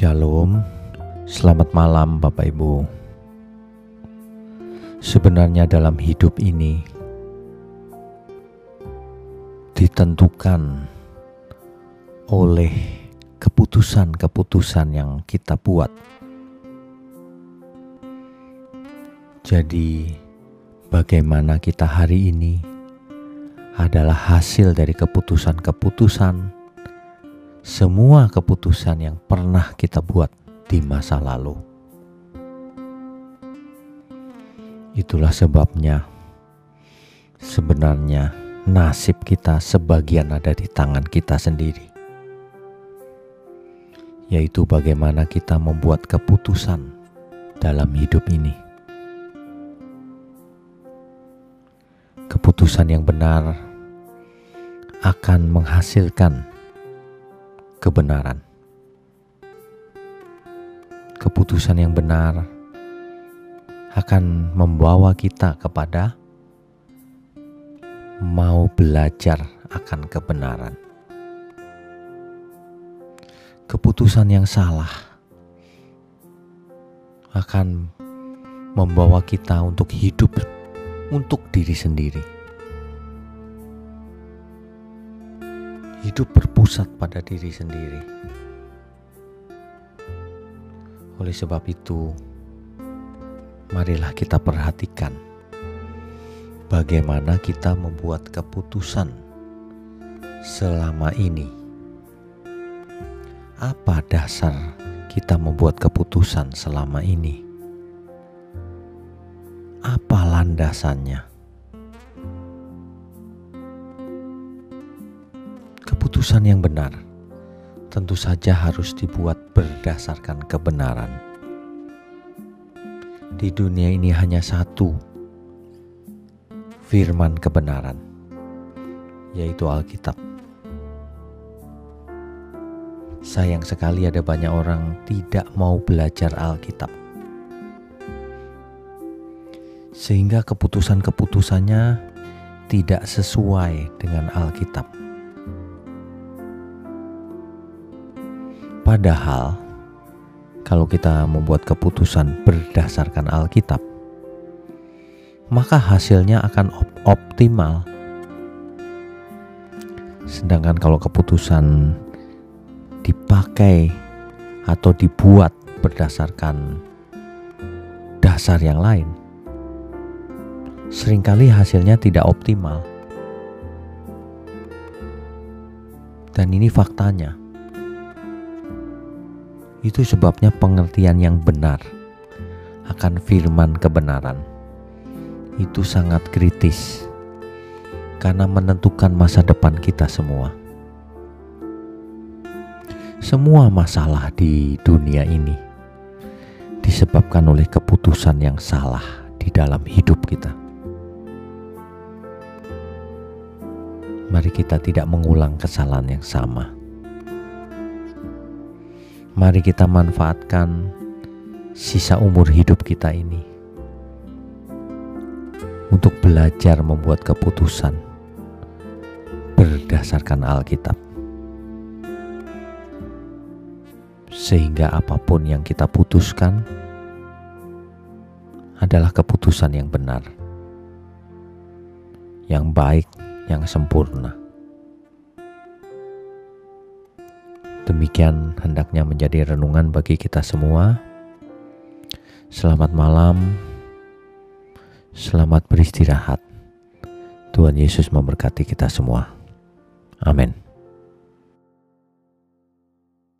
Shalom, selamat malam Bapak Ibu. Sebenarnya dalam hidup ini ditentukan oleh keputusan-keputusan yang kita buat. Jadi, bagaimana kita hari ini adalah hasil dari keputusan-keputusan semua keputusan yang pernah kita buat di masa lalu. Itulah sebabnya sebenarnya nasib kita sebagian ada di tangan kita sendiri. Yaitu bagaimana kita membuat keputusan dalam hidup ini. Keputusan yang benar akan menghasilkan kebenaran. Keputusan yang benar akan membawa kita kepada mau belajar akan kebenaran. Keputusan yang salah akan membawa kita untuk hidup untuk diri sendiri hidup berpusat pada diri sendiri. Oleh sebab itu, marilah kita perhatikan bagaimana kita membuat keputusan selama ini. Apa dasar kita membuat keputusan selama ini? Apa landasannya? Keputusan yang benar tentu saja harus dibuat berdasarkan kebenaran. Di dunia ini hanya satu firman kebenaran, yaitu Alkitab. Sayang sekali ada banyak orang tidak mau belajar Alkitab. Sehingga keputusan-keputusannya tidak sesuai dengan Alkitab. Padahal, kalau kita membuat keputusan berdasarkan Alkitab, maka hasilnya akan op optimal. Sedangkan kalau keputusan dipakai atau dibuat berdasarkan dasar yang lain, sering kali hasilnya tidak optimal. Dan ini faktanya. Itu sebabnya pengertian yang benar akan firman kebenaran itu sangat kritis karena menentukan masa depan kita semua. Semua masalah di dunia ini disebabkan oleh keputusan yang salah di dalam hidup kita. Mari kita tidak mengulang kesalahan yang sama Mari kita manfaatkan sisa umur hidup kita ini untuk belajar membuat keputusan berdasarkan Alkitab. Sehingga apa pun yang kita putuskan adalah keputusan yang benar, yang baik, yang sempurna. Demikian hendaknya menjadi renungan bagi kita semua. Selamat malam, selamat beristirahat. Tuhan Yesus memberkati kita semua. Amin.